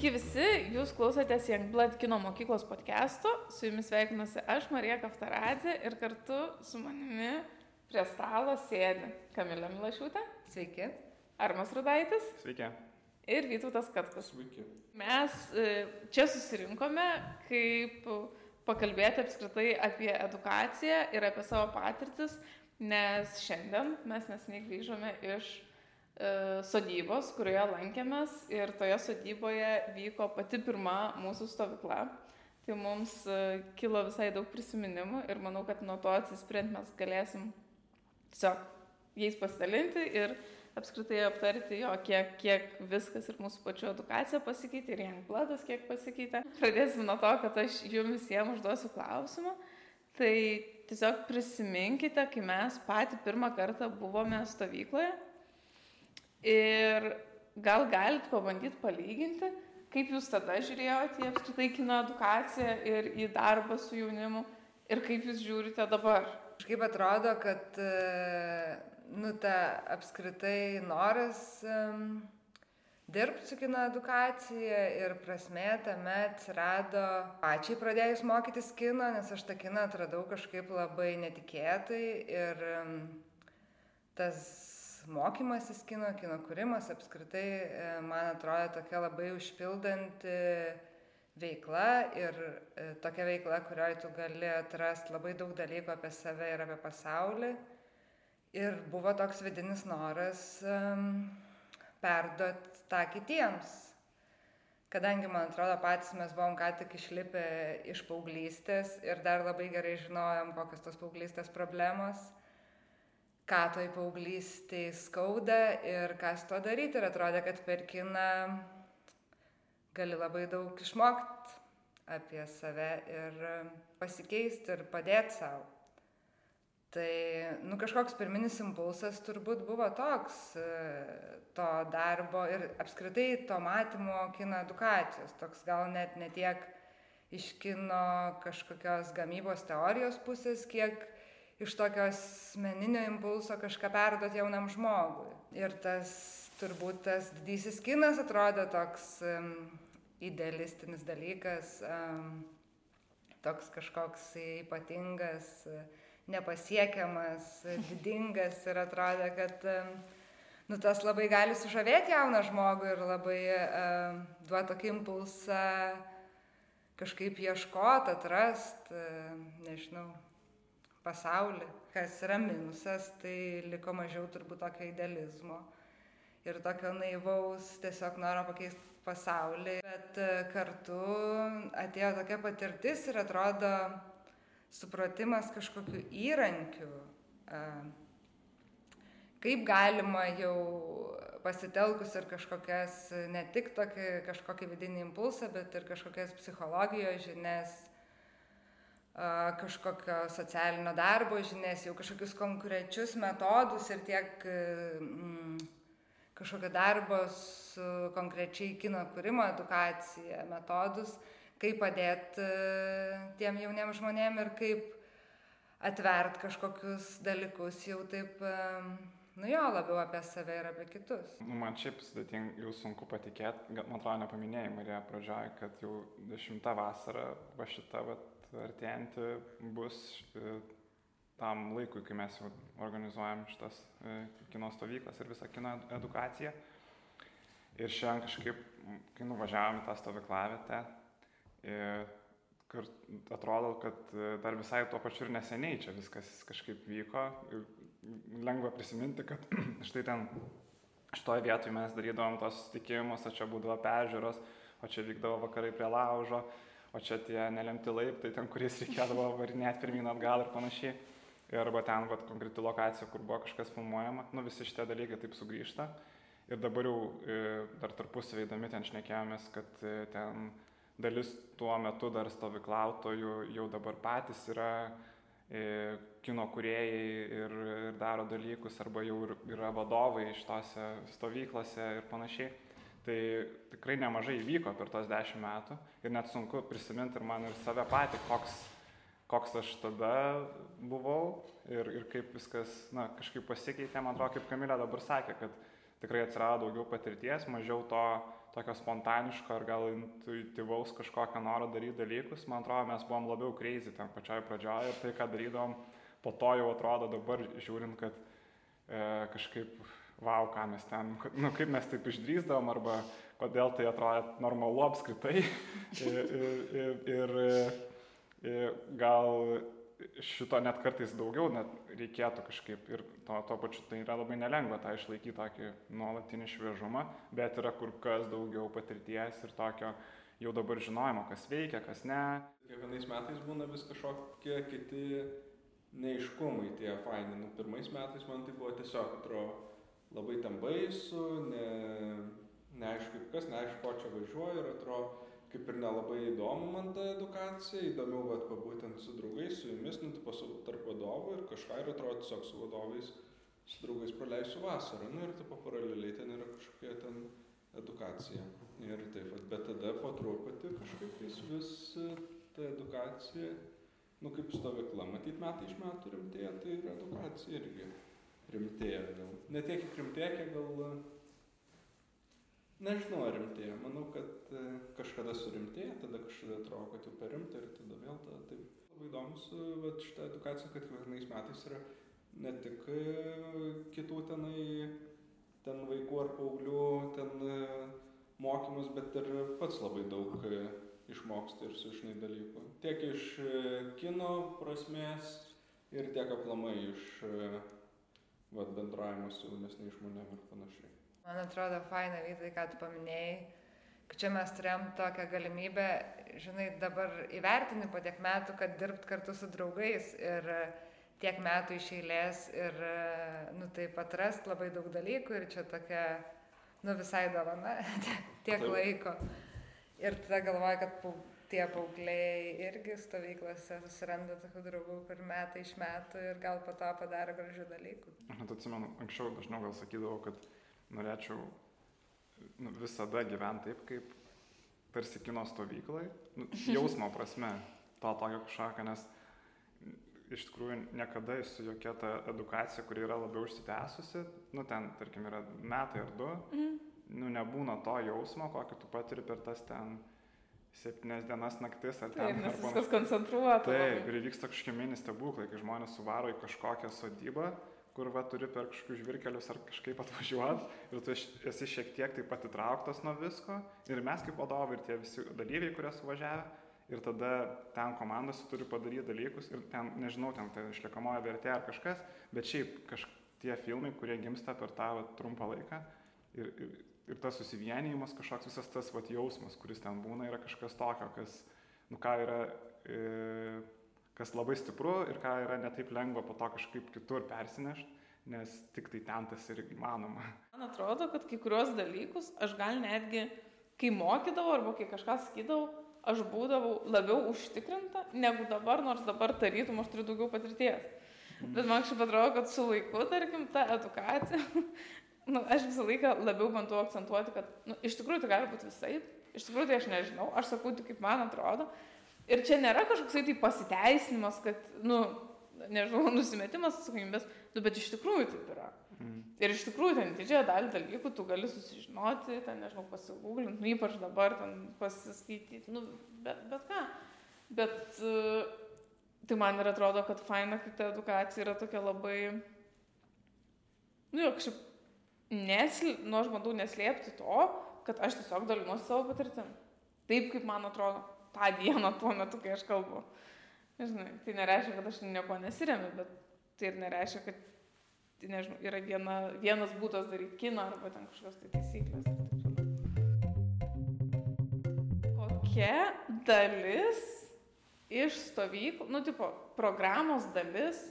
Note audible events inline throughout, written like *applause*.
Sveiki visi, jūs klausotės Youngblood kino mokyklos podcast'o, su jumis sveikinuosi aš, Marija Kaftaradė, ir kartu su manimi prie stalo sėdi Kamilė Milašiūtė. Sveiki. Armas Rudaitis. Sveiki. Ir Vytautas Katkus. Sveiki. Mes e, čia susirinkome, kaip pakalbėti apskritai apie edukaciją ir apie savo patirtis, nes šiandien mes nesiniai grįžome iš sodybos, kurioje lankėmės ir toje sodyboje vyko pati pirma mūsų stovykla. Tai mums e, kilo visai daug prisiminimų ir manau, kad nuo to atsispirint mes galėsim tiesiog jais pasidalinti ir apskritai aptarti jo, kiek, kiek viskas ir mūsų pačių edukacija pasikeitė ir Jankbladas kiek pasikeitė. Pradėsim nuo to, kad aš jums visiems užduosiu klausimą. Tai tiesiog prisiminkite, kai mes patį pirmą kartą buvome stovykloje Ir gal galit pabandyti palyginti, kaip jūs tada žiūrėjote į apskritai kino edukaciją ir į darbą su jaunimu ir kaip jūs žiūrite dabar. Kažkaip atrodo, kad e, nu, ta apskritai noras um, dirbti su kino edukacija ir prasme tame atsirado pačiai pradėjus mokytis kino, nes aš tą kiną atradau kažkaip labai netikėtai ir um, tas mokymasis kino, kino kūrimas apskritai, e, man atrodo, tokia labai užpildanti veikla ir e, tokia veikla, kurioje tu gali atrasti labai daug dalykų apie save ir apie pasaulį. Ir buvo toks vidinis noras um, perduoti tą kitiems. Kadangi, man atrodo, patys mes buvom ką tik išlipę iš paauglystės ir dar labai gerai žinojom, kokios tos paauglystės problemos ką toj paauglystėje skauda ir ką su to daryti. Ir atrodė, kad per kiną gali labai daug išmokti apie save ir pasikeisti ir padėti savo. Tai, nu, kažkoks pirminis impulsas turbūt buvo toks to darbo ir apskritai to matymo kino edukacijos, toks gal net netiek iš kino kažkokios gamybos teorijos pusės, kiek iš tokio asmeninio impulso kažką perduoti jaunam žmogui. Ir tas turbūt tas didysis kinas atrodo toks um, idealistinis dalykas, um, toks kažkoks ypatingas, nepasiekiamas, didingas ir atrodo, kad um, nu, tas labai gali sužavėti jauną žmogų ir labai um, duoti tokį impulsą kažkaip ieškoti, atrasti, nežinau, pasaulį. Kas yra minusas, tai liko mažiau turbūt tokio idealizmo ir tokio naivaus tiesiog noro pakeisti pasaulį. Bet e, kartu atėjo tokia patirtis ir atrodo supratimas kažkokiu įrankiu, e, kaip galima jau pasitelkus ir kažkokias, ne tik tokį kažkokį vidinį impulsą, bet ir kažkokias psichologijos žinias kažkokio socialinio darbo žinias, jau kažkokius konkrečius metodus ir tiek mm, kažkokio darbo su konkrečiai kino kūrimo edukacija, metodus, kaip padėti tiem jauniem žmonėm ir kaip atvert kažkokius dalykus jau taip, nu jo, labiau apie save ir apie kitus. Nu, man šiaip sudėtinga, jau sunku patikėti, man atrodo nepaminėjai Marija pradžioje, kad jau dešimtą vasarą va šita vat, artėjanti bus e, tam laikui, kai mes jau organizuojam šitas e, kino stovyklas ir visą kino edukaciją. Ir šiandien kažkaip, kai nuvažiavome į tą stovyklavietę, kur atrodo, kad e, dar visai tuo pačiu ir neseniai čia viskas kažkaip vyko. Lengva prisiminti, kad *clears throat* štai ten šitoje vietoje mes darydavom tos susitikimus, o čia būdavo peržiūros, o čia vykdavo vakarai prie laužo o čia tie nelemti laiptai, ten kuriais reikėdavo varinėti pirmin atgal ir panašiai. Arba ten, vat, konkreti lokacija, kur buvo kažkas filmuojama, nu visi šitie dalykai taip sugrįžta. Ir dabar jau e, dar tarpusavį įdomi ten šnekėjomės, kad e, ten dalis tuo metu dar stovyklautojų jau dabar patys yra e, kino kuriejai ir, ir daro dalykus, arba jau yra vadovai iš tose stovyklose ir panašiai. Tai tikrai nemažai įvyko per tos dešimt metų ir net sunku prisiminti ir man ir save patį, koks, koks aš tada buvau ir, ir kaip viskas na, kažkaip pasikeitė. Man atrodo, kaip Kamilė dabar sakė, kad tikrai atsirado daugiau patirties, mažiau to tokio spontaniško ar gal intuityvaus kažkokio noro daryti dalykus. Man atrodo, mes buvom labiau kreizį ten pačioj pradžioje ir tai, ką darydom, po to jau atrodo dabar žiūrint, kad e, kažkaip, wow, ką mes ten, nu, kaip mes taip išdrįsdavom arba kodėl tai atrodo normalu apskritai. *laughs* ir, ir, ir, ir gal šito net kartais daugiau net reikėtų kažkaip ir to, to pačiu tai yra labai nelengva tą išlaikyti tokį nuolatinį šviežumą, bet yra kur kas daugiau patirties ir tokio jau dabar žinojimo, kas veikia, kas ne. Kiekvienais metais būna vis kažkokie kiti neiškumai tie faini. Nu, pirmais metais man tai buvo tiesiog, atrodo, labai tam baisu, ne, neaišku kas, neaišku, ko čia važiuoju ir atrodo, kaip ir nelabai įdomu man ta edukacija, įdomiau vat pabūtent su draugais, su jumis, nu, tarp vadovų ir kažką ir atrodo tiesiog su vadovais, su draugais praleisiu vasarą, nu ir tipo paraleliai ten yra kažkokia ten edukacija. Ir taip, bet tada po truputį kažkaip vis, vis ta edukacija, nu kaip stovykla, matyt metai iš metų rimtėja, tai ir edukacija irgi rimtėja gal. Ne tiek rimtėja, kiek gal Nežinau, ar rimtėja. Manau, kad e, kažkada surimtėja, tada kažkada atrodo, kad jau per rimta ir tada vėl tada taip. Labai įdomus e, šitą edukaciją, kad kiekvienais metais yra ne tik e, kitų tenai, ten vaikų ar paauglių, ten mokymus, bet ir pats labai daug išmoksti ir sužinai dalykų. Tiek iš kino prasmės ir tiek aplamai iš vat, bendravimo su jaunesniais žmonėmis ir panašiai. Man atrodo, faina vytai, ką tu paminėjai, kad čia mes turėjom tokią galimybę, žinai, dabar įvertini po tiek metų, kad dirbt kartu su draugais ir tiek metų iš eilės ir, nu, taip atrast labai daug dalykų ir čia tokia, nu, visai dovana, *laughs* tiek laiko. Ir tada galvoju, kad tie paaugliai irgi stovyklose susiranda tokių draugų, kur metai iš metų ir gal po to padaro gražių dalykų. Aš net atsimenu, anksčiau dažniau gal sakydavau, kad norėčiau nu, visada gyventi taip, kaip tarsi kino stovyklai, nu, *laughs* jausmo prasme, to tokio kažkokio, nes iš tikrųjų niekada su jokia ta edukacija, kuri yra labiau užsitęsusi, nu ten, tarkim, yra metai ar du, mm. nu nebūna to jausmo, kokį tu patiri per tas ten septynes dienas naktis ar ten. Taip, nes viskas koncentruota. Taip, ir vyksta kažkokie mini stebuklai, kai žmonės suvaro į kažkokią sodybą kur va turi per kažkokius žvirkelius ar kažkaip atvažiuot ir tu esi šiek tiek taip pat įtrauktas nuo visko ir mes kaip vadovai ir tie visi dalyviai, kurie suvažiavę ir tada ten komandose turi padaryti dalykus ir ten, nežinau, ten tai išliekamoja vertė ar kažkas, bet šiaip kaž, tie filmai, kurie gimsta per tą va, trumpą laiką ir, ir, ir tas susivienijimas, kažkoks visas tas va, jausmas, kuris ten būna, yra kažkas tokio, kas, nu ką yra... E, kas labai stipru ir ką yra netaip lengva po to kažkaip kitur persinešti, nes tik tai ten tas ir įmanoma. Man atrodo, kad kai kurios dalykus aš gal netgi, kai mokydavau arba kai kažką sakydavau, aš būdavau labiau užtikrinta negu dabar, nors dabar tarytum aš turiu daugiau patirties. Bet man kažkaip atrodo, kad su laiku, tarkim, ta edukacija, nu, aš visą laiką labiau bandau akcentuoti, kad nu, iš tikrųjų tai gali būti visai, iš tikrųjų tai aš nežinau, aš sakau tik kaip man atrodo, Ir čia nėra kažkoksai tai pasiteisinimas, kad, nu, nežinau, *laughs* nusimetimas atsakomybės, nu, bet iš tikrųjų taip yra. Mm. Ir iš tikrųjų ten didžiąją dalį dalykų tu gali susižinoti, ten, nežinau, pasigūglinti, nu, ypač dabar ten pasiskaityti, nu, bet, bet ką. Bet uh, tai man ir atrodo, kad faina, kad ta edukacija yra tokia labai, nu, jau kažkaip, nesl... nu, aš bandau neslėpti to, kad aš tiesiog dalinuosi savo patirtim. Taip, kaip man atrodo tą dieną tuo metu, kai aš kalbu. Žinai, tai nereiškia, kad aš nieko nesiremiu, bet tai ir nereiškia, kad tai, nežinau, yra viena, vienas būdas daryti kiną arba ten kažkokios tai taisyklės. Kokia dalis iš stovyklų, nu, tipo, programos dalis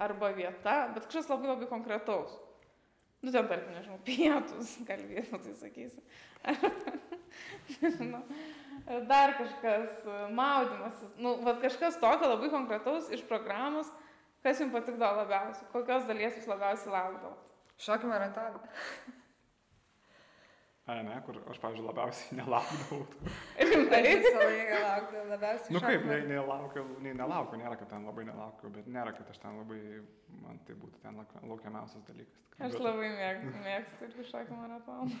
arba vieta, bet kažkas labai labai konkretaus. Nu, ten, tarkim, nežinau, pietus, kalbėsiu, tai sakysiu. *laughs* nežinau dar kažkas, maudimasis, nu, va kažkas tokio labai konkretaus iš programos, kas jums patikdavo labiausiai, kokios dalies jūs labiausiai laukdavo. Šokį maratoną. Ai, ne, kur aš, pavyzdžiui, labiausiai *laughs* nelaukdavau. Rimtai. visą laiką laukdavau labiausiai. Nu kaip, šokio. nei, nelaukiu, nei nelaukiu, nėra, kad ten labai nelaukiu, bet nėra, kad aš ten labai, man tai būtų ten laukia- laukiamiausias dalykas. tikrai. Aš Bet- labai mėg, mėgstu irgi šokį maratoną. *laughs*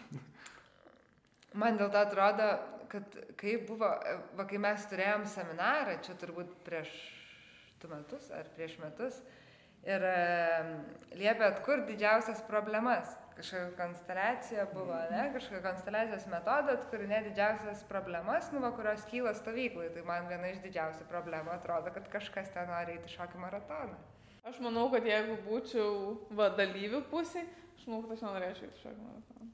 Man dėl to atrodo, kad kai buvo, va, kai mes turėjom seminarą, čia turbūt prieš du metus ar prieš metus, ir liepė atkur didžiausias problemas. Kažkokia konsteliacija buvo, ne? Kažkokia konsteliacijos metodą atkurinė didžiausias problemas, nu, va, kurios kyla stovyklai. Tai man viena iš didžiausių problemų atrodo, kad kažkas ten nori eiti šokį maratoną. Aš manau, kad jeigu būčiau va, dalyvių pusė, aš manau, kad aš nenorėčiau eiti šokį maratoną.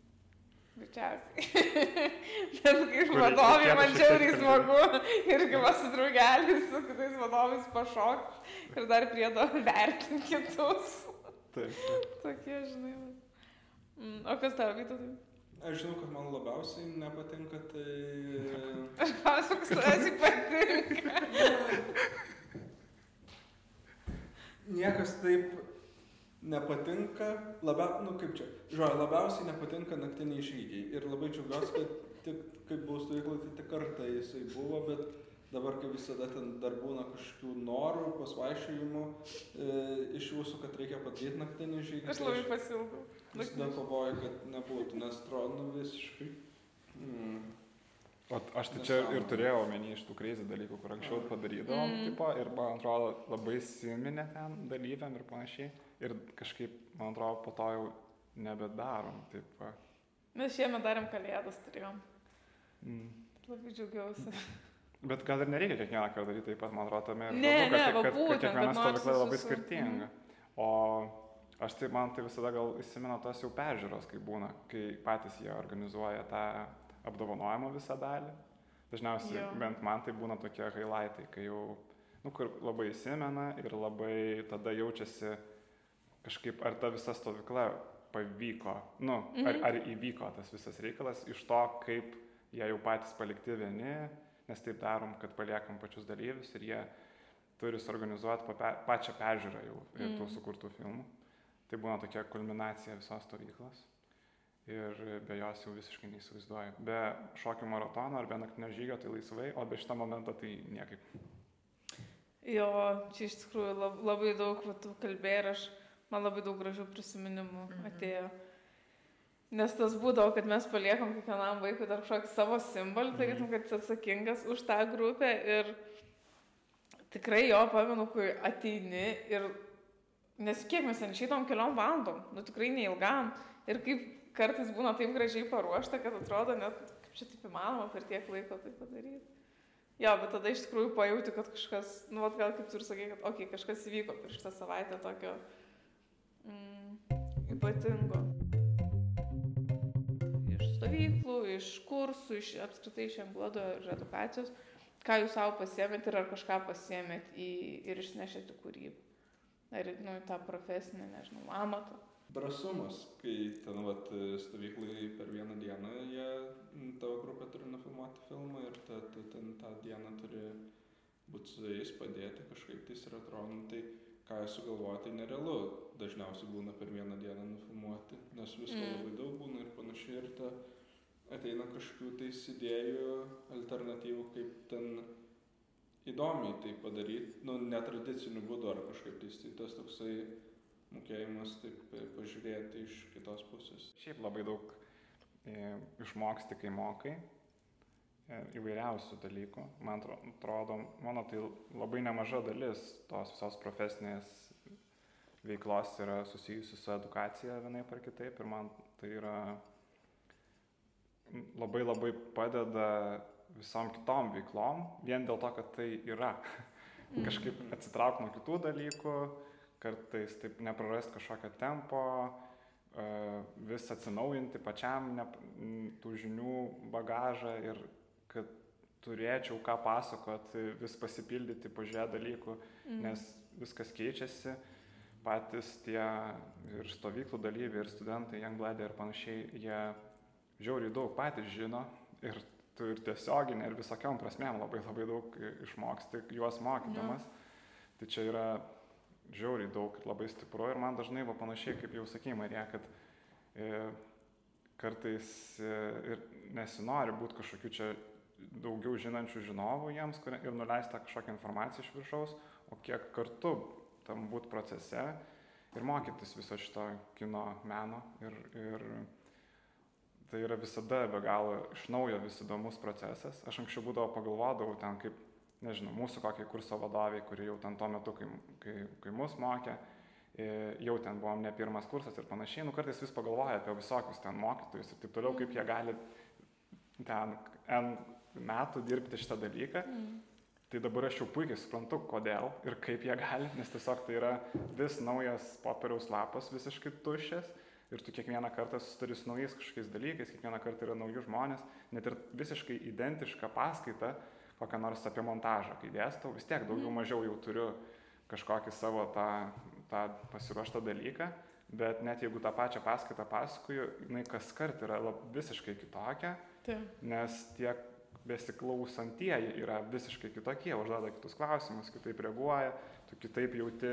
Greičiausiai. *laughs* Bet kaip vadovai man žiauriai smagu ir kaip aš su draugeliais, su kitais vadovais pašok ir dar prie to vertinti kitus. Taip. Tokie, žinai. Mm, O kas tau, Vytautai? Aš žinau, kad man labiausiai nepatinka, tai... Aš klausiu, kas tavęs patinka. Niekas taip nepatinka, labia, nu kaip čia, žodžiu, labiausiai nepatinka naktiniai žygiai. Ir labai džiaugiuosi, kad tik, kaip buvau stovyklai, tai tik kartą jisai buvo, bet dabar, kaip visada, ten dar būna kažkokių norų, pasvaišėjimų e, iš jūsų, kad reikia padaryti naktinį žygį. Aš tai labai pasilgau. Visada kovoju, kad nebūtų, nes atrodo nu, visiškai. Mm. O aš tai čia ir turėjau omeny iš tų kreizį dalykų, kur anksčiau padarydavom, Mm. mm. tipo, ir man atrodo labai siminė ten dalyviam ir panašiai. Ir kažkaip, man atrodo, po to jau nebedarom. Taip, va. Mes šiemet darėm kalėdas, turėjom. mm. Labai džiaugiausi. *laughs* Bet gal ir nereikia kiekvieną kartą daryti taip pat, man atrodo, tame ir Ne, ne, kad, va kad, kad būtent, kiekviena kad norisi stovykla labai skirtinga. O aš tai, man tai visada gal įsimena tos jau peržiūros, kai būna, kai patys jie organizuoja tą apdovanojimo visą dalį. Dažniausiai, Jo. bent man tai būna tokie highlightai, kai jau, nu, kur labai įsimena ir labai tada jaučiasi kažkaip, ar ta visa stovykla pavyko, nu, ar, Mhm. ar įvyko tas visas reikalas iš to, kaip jie jau patys palikti vieni, nes taip darom, kad paliekam pačius dalyvius ir jie turi suorganizuoti pa, pačią peržiūrą jau mm. tų Mm. sukurtų filmų. Tai būna tokia kulminacija visos stovyklos. Ir be jos jau visiškai neįsivaizduoju. Be šokių maratono ar be naktinio žygio tai laisvai, o be šito momento tai niekaip. Jo, čia iš tikrųjų lab, labai daug tu kalbėjai ir aš, man labai daug gražių prisiminimų Mhm. atėjo. Nes tas būdavo, kad mes paliekam kiekvienam vaikui dar kažkokį savo simbolį, Mhm. tarytum, kad jis atsakingas už tą grupę ir tikrai jo pamenu, kai ateini ir, nes kiek mes ten išeitom keliom valandom, nu tikrai neilgam ir kaip kartais būna taip gražiai paruošta, kad atrodo net, kaip čia taip įmanoma per tiek laiko tai padaryti. Jo, bet tada iš tikrųjų pajauti, kad kažkas, nu, vat, gal kaip tu ir sakai, kad, okei, okay, kažkas įvyko per šitą savaitę tokio mm, ypatingo. Iš stovyklų, iš kursų, iš apskritai iš Emblodo ir edukacijos, ką jūs savo pasiemėt ir ar kažką pasiemėt į, ir išnešėt į kūrybą. Ar, nu, tą profesinę, nežinau, amatą. Drąsumas, kai ten vat, stovyklai per vieną dieną jie, tavo grupė turi nufilmuoti filmą ir ta, tu ten tą dieną turi būti su jais, padėti kažkaip tais ir atrodo, nu, tai ką jie sugalvoja, tai nerealu dažniausiai būna per vieną dieną nufilmuoti, nes visko Mm. labai daug būna ir panašiai ir ta ateina kažkokių tais idėjų, alternatyvų, kaip ten įdomiai tai padaryti, nu, netradiciniu būdu ar kažkaip tai tas toksai mokėjimas taip e, pažiūrėti iš kitos pusės. Šiaip labai daug e, išmoksti, kai mokai e, įvairiausių dalykų. Man atro- atrodo, mano tai labai nemaža dalis tos visos profesinės veiklos yra susijusi su edukacija vienaip ar kitaip ir man tai yra labai labai padeda visom kitom veiklom, vien dėl to, kad tai yra. Kažkaip atsitraukti nuo kitų dalykų, kartais taip neprarast kažkokio tempo, e, vis atsinaujinti pačiam ne, tų žinių bagažą ir kad turėčiau ką pasakoti, vis pasipildyti, pažiūrėti dalykų, Mm. nes viskas keičiasi, patys tie ir stovyklų dalyviai, ir studentai, Youngblood ir panašiai, jie žiauriai daug patys žino ir tu ir tiesioginė, ir visokiam prasmėm labai labai daug išmoksti juos mokydamas. Tai čia yra žiauriai daug ir labai stipru ir man dažnai va panašiai, kaip jau sakė Marija, kad e, kartais e, ir nesinori būti kažkokiu čia daugiau žinančių žinovų jiems kurie, ir nuleista kažkokią informaciją iš viršaus, o kiek kartu tam būti procese ir mokytis viso šito kino meno. Ir, ir tai yra visada be galo iš naujo vis įdomus procesas. Aš anksčiau būdavo pagalvodavau ten kaip, nežinau, mūsų kokiai kurso vadoviai, kurie jau ten tuo metu, kai, kai, kai mus mokė, jau ten buvom ne pirmas kursas ir panašiai, nu kartais vis pagalvoja apie visokius ten mokytojus ir taip toliau, kaip jie gali ten N metų dirbti šitą dalyką. Mm. Tai dabar aš jau puikiai suprantu, kodėl ir kaip jie gali, nes tiesiog tai yra vis naujas popieriaus lapas, visiškai tuščias ir tu kiekvieną kartą susiduri su naujais kažkokiais dalykais, kiekvieną kartą yra nauji žmonės, net ir visiškai identišką paskaitą, kokią nors apie montažą, kai dėstau, vis tiek daugiau mhm. mažiau jau turiu kažkokį savo tą, tą pasiruoštą dalyką, bet net jeigu tą pačią paskaitą pasakoju, jinai kas kart yra lab, visiškai kitokia, Taip. nes tiek besiklausantieji yra visiškai kitokie, užduoda kitus klausimus, kitaip reaguoja, tu kitaip jauti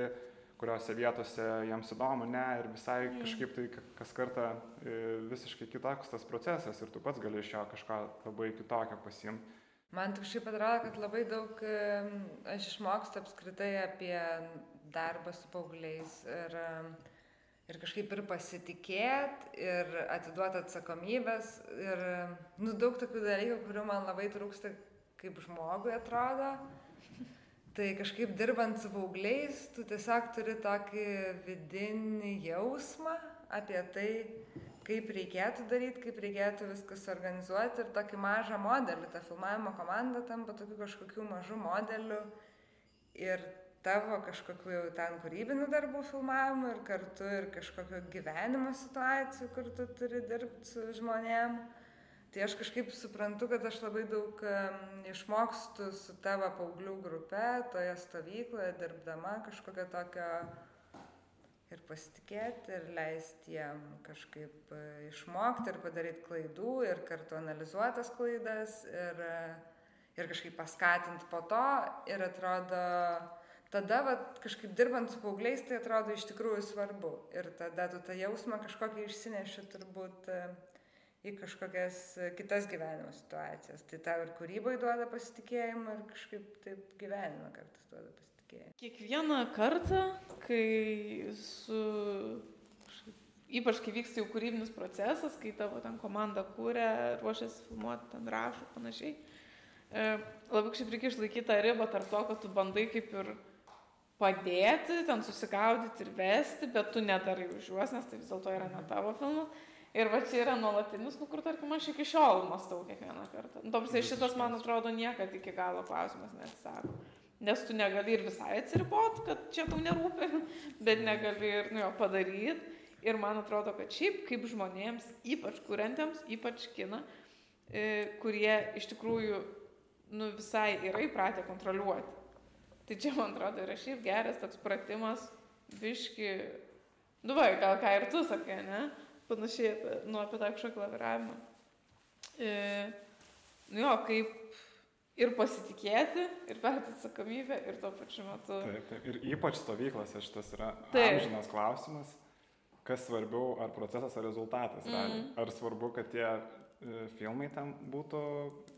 kuriuose vietose jiems įdomu, ne, ir visai kažkaip tai kas kartą e, visiškai kitoks tas procesas ir tu pats gali iš jo kažką labai kitokio pasimti. Man kažkaip atrodo, kad labai daug aš išmokstu apskritai apie darbą su paaugliais ir, ir kažkaip ir pasitikėt, ir atiduoti atsakomybės, ir nu, daug tokių dalykų, kurių man labai trūksta kaip žmogui atrodo. Tai kažkaip dirbant su paaugliais, tu tiesiog turi tokį vidinį jausmą apie tai, kaip reikėtų daryti, kaip reikėtų viskas organizuoti ir tokį mažą modelį. Ta filmavimo komanda tampa tokiu kažkokiu mažu modeliu ir tavo kažkokiu jau ten kūrybinių darbų filmavimu ir kartu ir kažkokio gyvenimo situacijų, kur tu turi dirbti su žmonėmis Tai aš kažkaip suprantu, kad aš labai daug išmokstu su tavo paauglių grupe, toje stovykloje, dirbdama kažkokią tokią ir pasitikėti, ir leisti jiem kažkaip išmokti ir padaryti klaidų, ir kartu analizuotas klaidas, ir, ir kažkaip paskatinti po to. Ir atrodo, tada va, kažkaip dirbant su paaugliais, tai atrodo iš tikrųjų svarbu. Ir tada tu tą jausmą kažkokį išsineši turbūt į kažkokias kitas gyvenimo situacijas. Tai tau ir kūrybai duoda pasitikėjimą ir kažkaip taip gyvenime kartais duoda pasitikėjimą. Kiekvieną kartą, kai su... Ypač kai vyksta jau kūrybinis procesas, kai tavo ten komanda kūrė, ruošiasi filmuoti, ten rašo panašiai, e, labai kažkaip reikia išlaikyti tą ribą tarp to, kad tu bandai kaip ir padėti, ten susigaudyti ir vesti, bet tu nedarai už juos, nes tai vis dėlto yra ne tavo filmas. Ir va čia yra nuolatinis, nu kur tarkim aš iki šiol mastau kiekvieną kartą. Nu, Toms šitas, man atrodo, niekada iki galo klausimas nesako. Nes tu negali ir visai atsiribot, kad čia tau nerūpi, *laughs* bet negali ir nu, jo padaryti. Ir man atrodo, kad šiaip kaip žmonėms, ypač kuriantiems, ypač kina, e, kurie iš tikrųjų nu, visai yra įpratę kontroliuoti. Tai čia, man atrodo, yra šiaip geras toks pratimas, biški, nu va, gal ką ir tu sakai, ne? Panašiai apie, nu, apie tą kažkokį laviravimą. E, nu jo, kaip ir pasitikėti, ir perduoti atsakomybę, ir tuo pačiu metu. Taip, taip. Ir ypač stovyklose šitas yra taip. amžinas klausimas, kas svarbiau, ar procesas, ar rezultatas. Mm -hmm. Ar svarbu, kad tie e, filmai ten būtų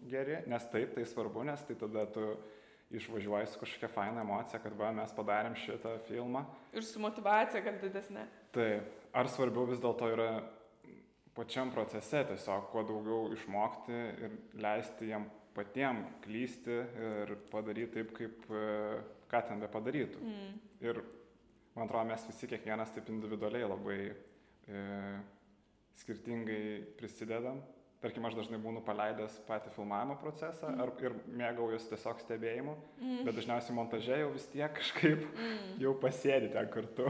geri, nes taip, tai svarbu, nes tai tada tu išvažiuoji su kažkokia faina emocija, kad va, mes padarėm šitą filmą. Ir su motivacija gal didesnė. Taip, ar svarbiau vis dėlto yra pačiam procese tiesiog kuo daugiau išmokti ir leisti jam patiem klysti ir padaryti taip, kaip ką ten be padarytų. Mm. Ir man atrodo, mes visi kiekvienas taip individualiai labai e, skirtingai prisidedam. Tarkim, aš dažnai būnu paleidęs patį filmavimo procesą mm. ar, ir mėgaujuosi tiesiog stebėjimu, mm. bet dažniausiai montaže jau vis tiek kažkaip mm. jau pasėdi ten kartu.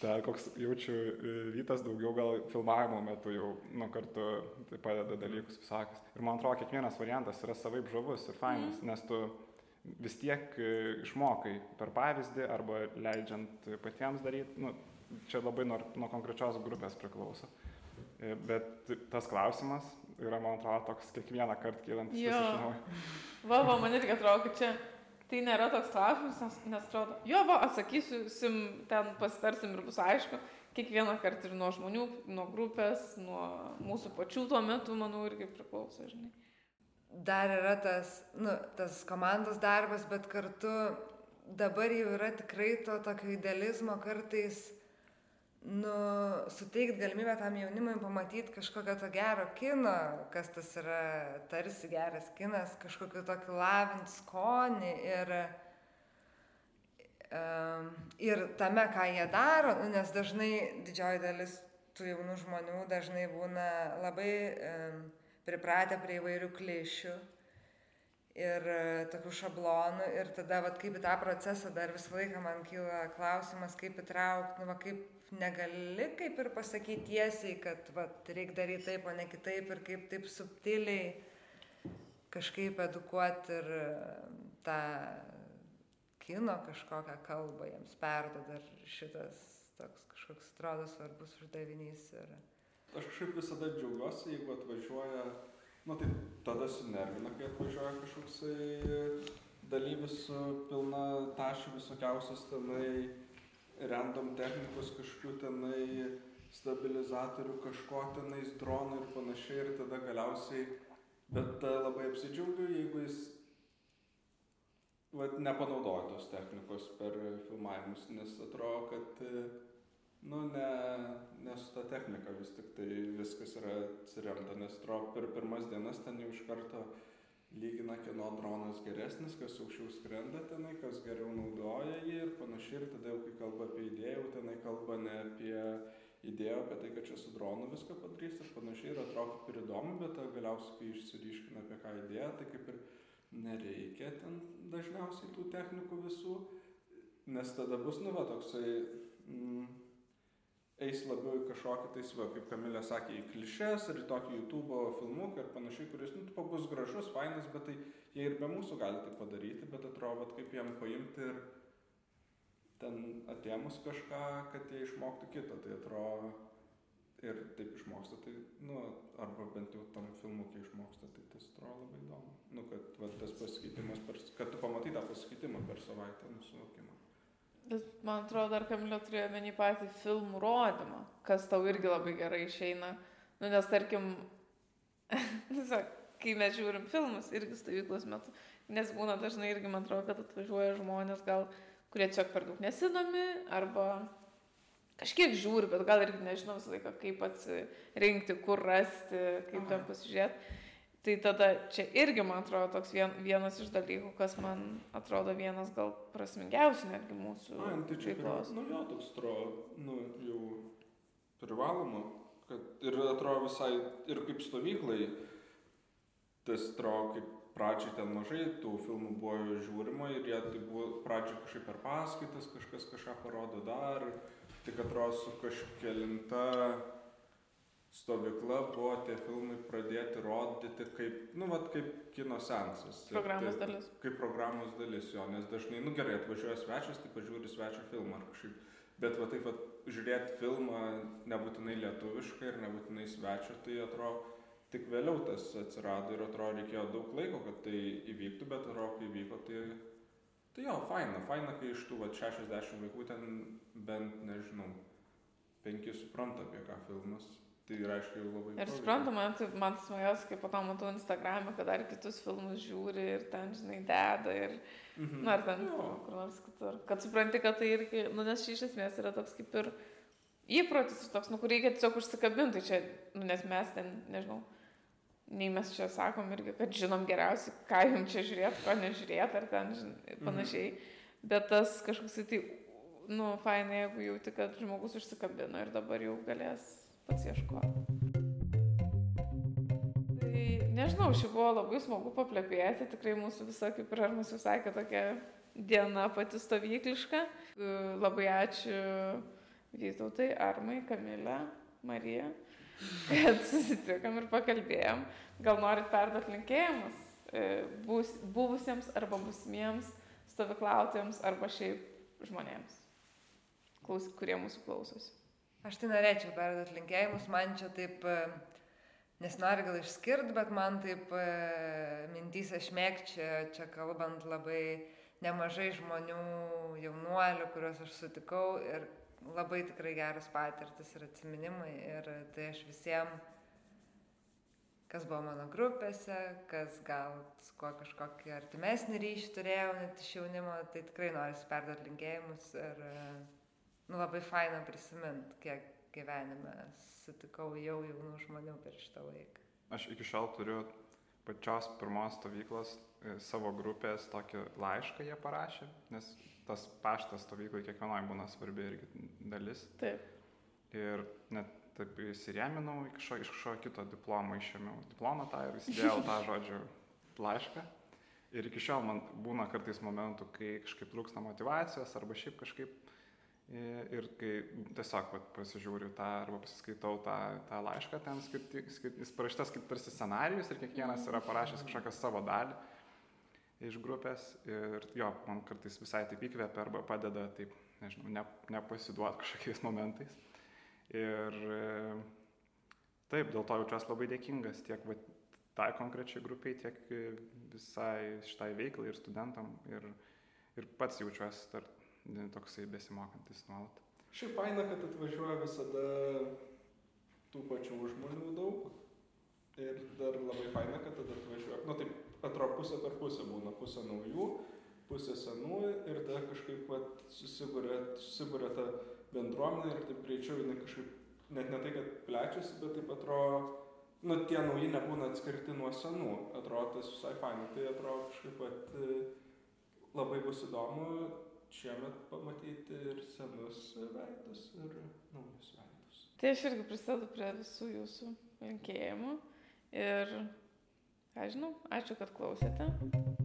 Ta, koks jaučiu, e, Vytas daugiau gal filmavimo metu jau nu, kartu tai padeda dalykus visokius. Ir man atrodo, kiekvienas variantas yra savaip žavus ir fainas, mm. nes tu vis tiek e, išmokai per pavyzdį arba leidžiant patiems daryti. Nu, čia labai nuo, nuo konkrečios grupės priklauso. E, bet tas klausimas yra, man atrodo, toks kiekvieną kartą kylantis. Jo. Va, va, man irgi atrodo, kad čia Tai nėra toks klausimas, nes, nes atrodo, jo, va, atsakysim, ten pasitarsim ir bus aišku. kiekvieną kartą ir nuo žmonių, nuo grupės, nuo mūsų pačių tuo metu, manau, irgi priklauso, žinai. Dar yra tas, nu, tas komandos darbas, bet kartu dabar jau yra tikrai to tokio idealizmo kartais, nu, suteikti galimybę tam jaunimui pamatyti kažkokio to gero kino, kas tas yra tarsi geras kinas, kažkokio tokio lavint skonį ir, um, ir tame, ką jie daro, nu, nes dažnai didžioji dalis tų jaunų žmonių dažnai būna labai um, pripratę prie įvairių klišių ir e, tokių šablonų ir tada, vat, kaip į tą procesą dar visą laiką man kyla klausimas, kaip įtraukti, nu, va, kaip negali kaip ir pasakyti tiesiai, kad vat, reikia daryti taip, o ne kitaip ir kaip taip subtiliai kažkaip edukuoti ir e, tą kino kažkokią kalbą jiems perduoda ir šitas toks kažkoks atrodo svarbus uždavinys. Ir... Aš kažkaip visada džiaugiuosi, jeigu atvažiuoja nu tai tada sunervina, kai atvažiuoja kažkoksai dalyvis su pilna tašių visokiausios tenai, random technikos kažkokių tenai, stabilizatorių kažko tenais, dronų ir panašiai ir tada galiausiai, bet labai apsidžiaugiu, jeigu jis vat, nepanaudoja tos technikos per filmavimus, nes atrodo, kad nu ne ne su ta technika vis tiktai viskas yra atsiremta nes atrodo per pirmas dienas ten jau iš karto lygina kieno dronas geresnis kas aukščiau skrenda tenai kas geriau naudoja jį ir panašiai. Ir tada jau kai kalba apie idėją tenai kalba ne apie idėją apie tai kad čia su dronu viską padarys ir panašiai. Ir atrodo kaip ir įdomu bet galiausiai kai išsiryškina apie ką idėja tai kaip ir nereikia ten dažniausiai tų technikų visų nes tada bus nu va toksai mm, eis labiau į kažkokį tais, va, kaip Kamilė sakė, į klišes ir į tokį YouTube filmuką ir panašiai, kuris, nu, tipo, bus gražus, fainas, bet tai jie ir be mūsų gali tai padaryti, bet atrodo, vat, kaip jiem paimti ir ten atėmus kažką, kad jie išmoktų kitą, tai atrodo ir taip išmoksta, tai, nu, arba bent jau tam filmukė išmoksta, tai tas atrodo labai įdomu. Nu, kad va, tas pasikeitimas, per, kad tu pamatai tą pasikeitimą per savaitę nusivokimą. Bet man atrodo, dar Kamilio turėjo menį patį filmų rodymą, kas tau irgi labai gerai išeina. Nu, nes tarkim, *laughs* kai mes žiūrim filmus, irgi stovyklos metu, nes būna dažnai irgi, man atrodo, kad atvažiuoja žmonės, gal, kurie tiesiog per daug nesidomi, arba kažkiek žiūri, bet gal irgi nežinau visą laiką, kaip atsirinkti, kur rasti, kaip ten pasižiūrėti. Tai tada čia irgi, man atrodo, toks vien, vienas iš dalykų, kas man atrodo vienas gal prasmingiausių netgi mūsų. A, tai čia veiklos. Nu jo, toks atrodo, nu jau privaloma, kad ir atrodo visai, ir kaip stovyklai, tas atrodo, kaip pradžiai ten mažai tų filmų buvo žiūrima ir jie tai buvo pradžiai kažkaip per paskaitas, kažkas kažką parodo dar, tik atrodo su kažkelinta stovykla buvo tie filmai pradėti rodyti kaip, nu, vat, kaip kino sensas. Programos tai, dalis. Kaip programos dalis jo, nes dažnai, nu gerai, atvažiuoja svečias, tai pažiūri svečio filmą ar kažkaip. Bet va taip, va, žiūrėti filmą nebūtinai lietuviškai ir nebūtinai svečio, tai atrodo, tik vėliau tas atsirado ir atrodo, reikėjo daug laiko, kad tai įvyktų, bet atrodo, kai įvyko, tai, tai jo, faina, faina, kai iš tų va, 60 vaikų ten bent, nežinau, penki supranta, apie ką filmas Tai reiškia jau labai. Ir suprantama, man, tai, man smagiausia, kai po to matau Instagram'e, kad dar kitus filmus žiūri ir ten, žinai, deda ir, mhm. nu, ar ten jo. kur nors kitur. Kad supranti, kad tai irgi, nu, nes šis iš esmės yra toks kaip ir įprotis, toks, nu, kur reikia tiesiog užsikabinti, čia, nu, nes mes ten, nežinau, nei mes čia sakom irgi, kad žinom geriausiai, ką jums čia žiūrėti, ko nežiūrėti, ar ten, žinai, panašiai. Mhm. Bet tas kažkoks tai, nu, fainai, jeigu jauti, kad žmogus užsikabino ir dabar jau galės pats ieškoti. Tai nežinau, ši buvo labai smagu paplepėti, tikrai mūsų visa, kaip ir ar mūsų sakė, tokia diena pati stovykliška. Labai ačiū Vytautai, Armai, Kamilė, Marija, kad susitikom ir pakalbėjom. Gal norit perduoti linkėjimus e, bus, buvusiems arba busimiems stovyklautojams arba šiaip žmonėms, kurie mūsų klausosi. Aš tai norėčiau perduoti linkėjimus, man čia taip, e, nesinori gal išskirti, bet man taip e, mintys aš mėgčia, čia kalbant labai nemažai žmonių, jaunuolių, kuriuos aš sutikau ir labai tikrai geras patirtis ir atsiminimai ir tai aš visiems, kas buvo mano grupėse, kas gal su kuo kažkokį artimesnį ryšį turėjau, net iš jaunimo, tai tikrai noriu perduoti linkėjimus ir nu, labai faina prisiminti, kiek gyvenime sutikau jau jaunų žmonių per šitą laiką. Aš iki šiol turiu pačios pirmos stovyklos e, savo grupės tokį laišką jie parašė, nes tas paštas stovyklai kiekvienoje būna svarbi irgi dalis. Taip. Ir net taip įsirėminau iš kažkokio, kito diplomo išėmiau diplomą tą ir įsidėjau tą *laughs* žodžių laišką. Ir iki šiol man būna kartais momentų, kai kažkaip trūksta motivacijos arba šiaip kažkaip Ir kai tiesiog vat, pasižiūriu tą arba pasiskaitau tą, tą laišką, ten skirti, skirti, jis parašytas kaip tarsi scenarius ir kiekvienas yra parašęs kažkokią savo dalį iš grupės ir jo, man kartais visai taip įkvepia arba padeda taip, nežinau, ne, nepasiduoti kažkokiais momentais. Ir taip, dėl to jaučiuosi labai dėkingas tiek va, tai konkrečiai grupiai, tiek visai šitai veiklai ir studentam. Ir, ir pats jaučiuosi tarp toksai besimokantis nuolat. Šiaip faina, kad atvažiuoja visada tų pačių žmonių daug. Ir dar labai faina, kad tada atvažiuoja. Na nu, taip, atrodo pusė per pusę būna. Pusė naujų, pusė senų ir tada kažkaip susibūrė, susibūrė ta bendruomenė ir taip greičiau jinai kažkaip, net ne tai, kad plečiasi, bet taip atrodo, nu tie nauji nebūna atskirti nuo senų. Atrodo tas visai faina. Tai atrodo kažkaip pat labai bus įdomu šiemet pamatyti ir senus veidus, ir naujus veidus. Tai aš irgi prisidedu prie visų jūsų linkėjimų ir, ką žinau, ačiū, kad klausėte.